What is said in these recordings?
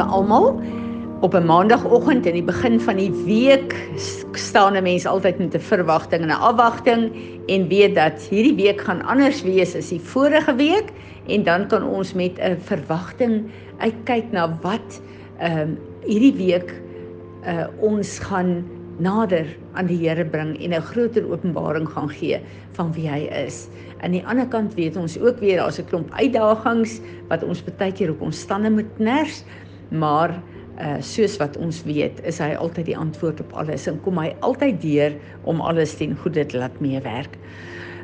Goeiemôre almal. Op 'n maandagooggend in die begin van die week staan 'n mens altyd met 'n verwagting en 'n afwagting en weet dat hierdie week gaan anders wees as die vorige week en dan kan ons met 'n verwagting uitkyk na wat ehm um, hierdie week uh, ons gaan nader aan die Here bring en 'n groter openbaring gaan gee van wie hy is. Aan die ander kant weet ons ook weer daar's 'n klomp uitdagings wat ons baie keer op ons stande moet ners, maar uh soos wat ons weet, is hy altyd die antwoord op alles en kom hy altyd deur om alles ten goeie te laat meewerk.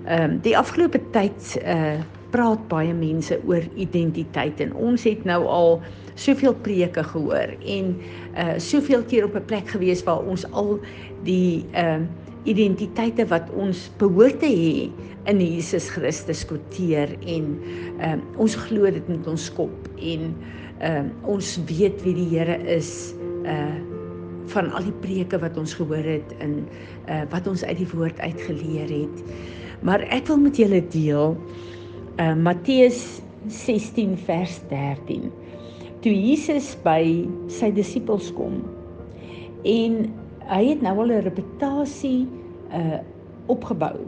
Ehm um, die afgelope tyd uh praat baie mense oor identiteit en ons het nou al soveel preke gehoor en uh soveel keer op 'n plek gewees waar ons al die ehm uh, identiteite wat ons behoort te hê in Jesus Christus kwoteer en ehm uh, ons glo dit met ons kop en ehm uh, ons weet wie die Here is uh van al die preke wat ons gehoor het en uh wat ons uit die woord uitgeleer het. Maar ek wil met julle deel uh Matteus 16 vers 13 toe Jesus by sy disippels kom en hy het nou al 'n reputasie uh opgebou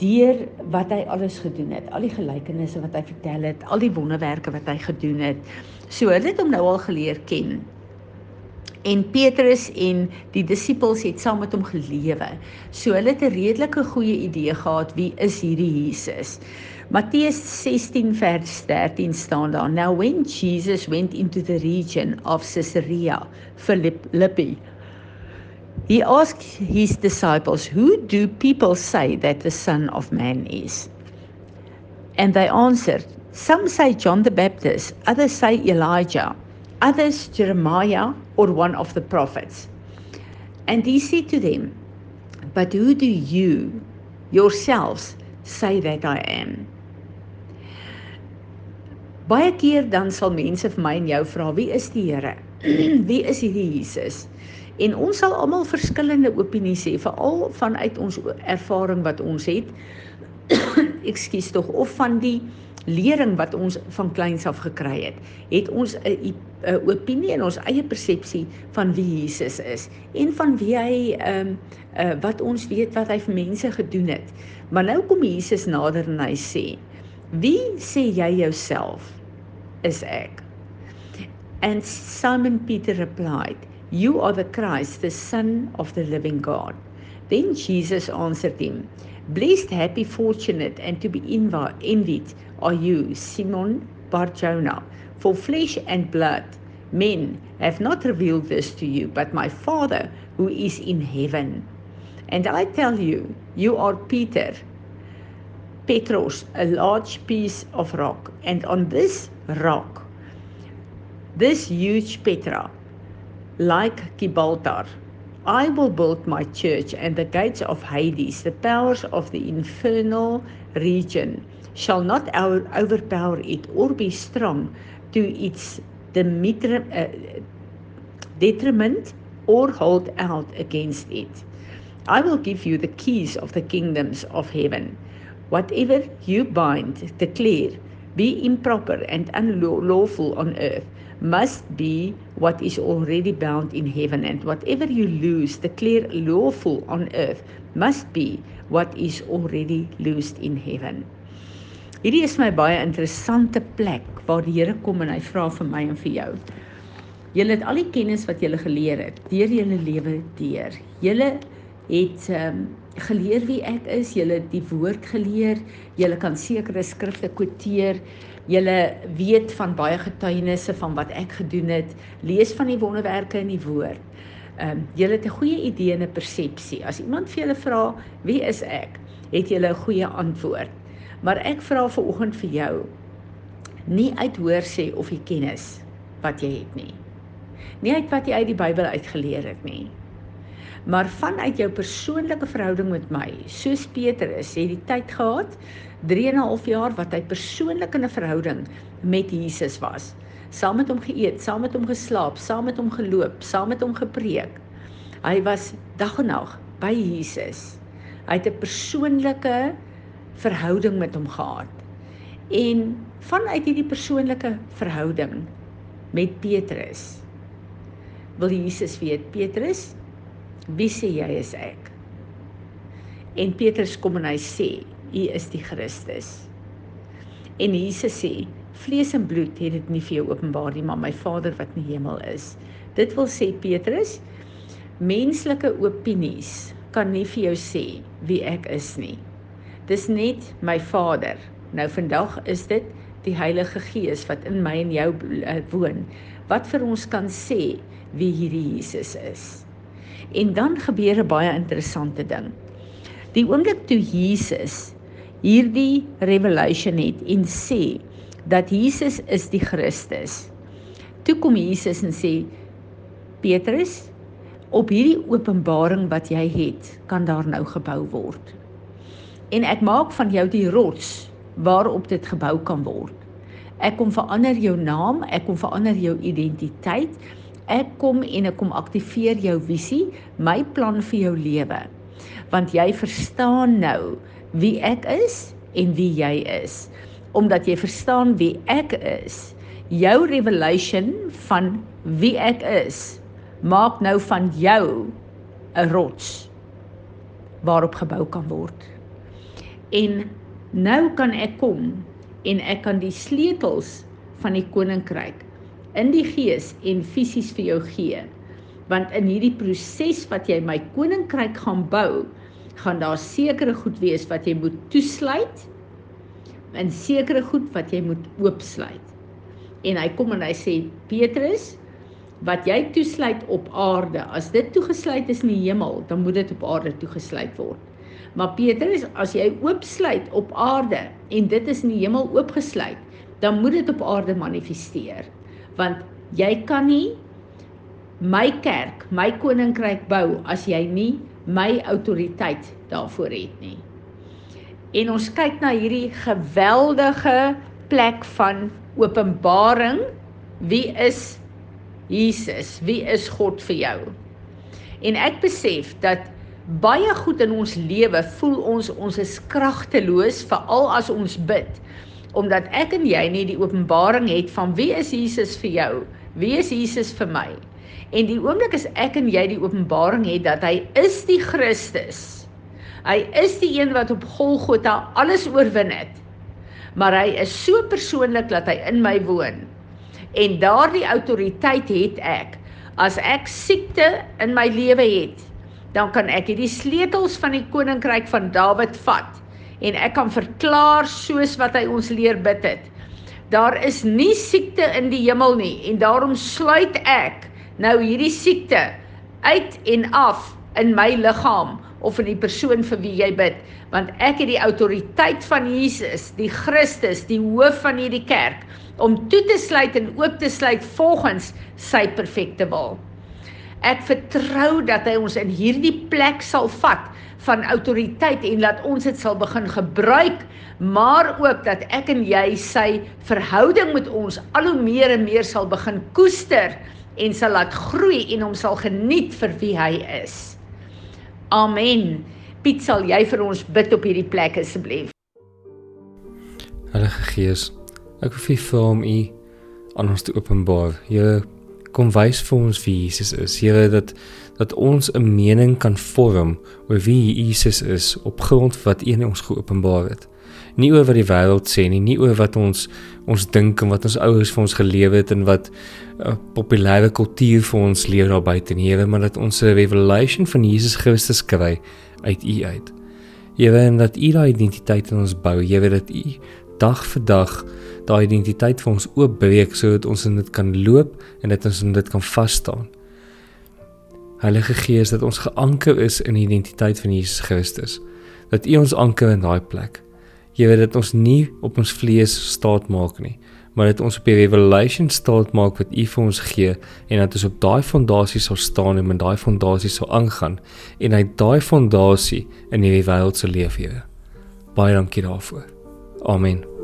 deur wat hy alles gedoen het, al die gelykenisse wat hy vertel het, al die wonderwerke wat hy gedoen het. So hulle het hom nou al geleer ken. En Petrus en die disippels het saam met hom gelewe. So hulle het 'n redelike goeie idee gehad wie is hierdie Jesus. Matteus 16 vers 13 staan daar: Now when Jesus went into the region of Caesarea Philippi, he asked his disciples, "Who do people say that the Son of Man is?" And they answered, "Some say John the Baptist, others say Elijah, others Jeremiah or one of the prophets." And he said to them, "But who do you yourselves say that I am?" Baie keer dan sal mense vir my en jou vra, wie is die Here? wie is hierdie Jesus? En ons sal almal verskillende opinies hê, veral vanuit ons ervaring wat ons het. Ekskuus tog of van die lering wat ons van kleins af gekry het. Het ons 'n 'n opinie en ons eie persepsie van wie Jesus is en van wie hy ehm um, uh, wat ons weet wat hy vir mense gedoen het. Maar nou kom Jesus nader en hy sê: "Wie sê jy jouself?" is ek. And Simon Peter replied, You are the Christ, the Son of the living God. Then Jesus answered him, Blessed, happy, fortunate, and to be envied are you, Simon Barjona, for flesh and blood. Men have not revealed this to you, but my Father who is in heaven. And I tell you, you are Peter, Petros, a large piece of rock, and on this rock, this huge Petra, like Gibraltar, I will build my church, and the gates of Hades, the powers of the infernal region, shall not overpower it or be strong to its uh, detriment or hold out against it. I will give you the keys of the kingdoms of heaven. Whatever you bind, declare, be improper and unlawful on earth, must be what is already bound in heaven. And whatever you loose, declare lawful on earth, must be what is already loosed in heaven. Hierdie is my baie interessante plek waar die Here kom en hy vra vir my en vir jou. Julle het al die kennis wat julle geleer het deur julle lewe deur. Julle het um, geleer wie ek is, julle die woord geleer, julle kan sekere skrifte kwoteer, julle weet van baie getuienisse van wat ek gedoen het, lees van die wonderwerke in die woord. Ehm um, julle het 'n goeie idee en 'n persepsie. As iemand vir julle vra, wie is ek? Het julle 'n goeie antwoord. Maar ek vra vir oggend vir jou nie uit hoor sê of jy kennis wat jy het nie. Nie uit wat jy uit die Bybel uitgeleer het nie maar vanuit jou persoonlike verhouding met my, soos Petrus het die tyd gehad 3 en 'n half jaar wat hy persoonlik in 'n verhouding met Jesus was. Saam met hom geëet, saam met hom geslaap, saam met hom geloop, saam met hom gepreek. Hy was dag en nag by Jesus. Hy het 'n persoonlike verhouding met hom gehad. En vanuit hierdie persoonlike verhouding met Petrus. Wil Jesus weet, Petrus, wie sê jy is ek? En Petrus kom en hy sê, U is die Christus. En Jesus sê, vlees en bloed het dit nie vir jou openbaar nie, maar my Vader wat in die hemel is. Dit wil sê Petrus, menslike opinies kan nie vir jou sê wie ek is nie. Dis net my Vader. Nou vandag is dit die Heilige Gees wat in my en jou eh, woon wat vir ons kan sê wie hierdie Jesus is. En dan gebeur 'n baie interessante ding. Die oomblik toe Jesus hierdie revelation het en sê dat Jesus is die Christus. Toe kom Jesus en sê Petrus, op hierdie openbaring wat jy het, kan daar nou gebou word. En ek maak van jou die rots waarop dit gebou kan word. Ek kom verander jou naam, ek kom verander jou identiteit. Ek kom en ek kom aktiveer jou visie, my plan vir jou lewe. Want jy verstaan nou wie ek is en wie jy is. Omdat jy verstaan wie ek is, jou revelation van wie ek is, maak nou van jou 'n rots waarop gebou kan word. En nou kan ek kom en ek kan die sleutels van die koninkryk in die gees en fisies vir jou gee. Want in hierdie proses wat jy my koninkryk gaan bou, gaan daar sekere goed wees wat jy moet toesluit en sekere goed wat jy moet oopsluit. En hy kom en hy sê Petrus, wat jy toesluit op aarde, as dit toegesluit is in die hemel, dan moet dit op aarde toegesluit word. Maar Petrus, as jy oopsluit op aarde en dit is in die hemel oopgesluit, dan moet dit op aarde manifesteer. Want jy kan nie my kerk, my koninkryk bou as jy nie my autoriteit daarvoor het nie. En ons kyk na hierdie geweldige plek van openbaring. Wie is Jesus? Wie is God vir jou? En ek besef dat baie goed in ons lewe voel ons ons is kragteloos veral as ons bid omdat ek en jy nie die openbaring het van wie is Jesus vir jou? Wie is Jesus vir my? En die oomblik as ek en jy die openbaring het dat hy is die Christus. Hy is die een wat op Golgotha alles oorwin het. Maar hy is so persoonlik dat hy in my woon. En daardie autoriteit het ek. As ek siekte in my lewe het, dan kan ek hierdie sleutels van die koninkryk van Dawid vat en ek kan verklaar soos wat hy ons leer bid het. Daar is nie siekte in die hemel nie en daarom sluit ek nou hierdie siekte uit en af in my liggaam of in die persoon vir wie jy bid want ek het die autoriteit van Jesus die Christus die hoof van hierdie kerk om toe te sluit en oop te sluit volgens sy perfekte wil Ek vertrou dat hy ons in hierdie plek sal vat van autoriteit en laat ons dit sal begin gebruik, maar ook dat ek en jy sy verhouding met ons al hoe meer en meer sal begin koester en sal laat groei en hom sal geniet vir wie hy is. Amen. Piet sal jy vir ons bid op hierdie plek asseblief. Heilige Gees, ek wil vir vra om u aan ons te openbaar. Here kom wys vir ons wie Jesus is. Here dat dat ons 'n mening kan vorm oor wie Jesus is op grond wat U ons geopenbaar het. Nie oor wat die wêreld sê nie, nie oor wat ons ons dink en wat ons ouers vir ons gelewe het en wat 'n uh, populêre kultuur vir ons leer daar buite nie, Here, maar dat ons 'n revelation van Jesus Christus kry uit U uit. Here, en dat U daai identiteit in ons bou, Here, dat U dag vir dag daai identiteit vir ons oopbreek sodat ons in dit kan loop en dat ons in dit kan vas staan. Heilige Gees, dat ons geanker is in die identiteit van Jesus Christus. Dat U ons anker in daai plek. Jy weet dat ons nie op ons vlees staat maak nie, maar dat ons op die revelation staat maak wat U vir ons gee en dat ons op daai fondasie sal staan en met daai fondasie sal aangaan en uit daai fondasie in hierdie wêreld se leef, Here. Baie dankie daarvoor. Amen.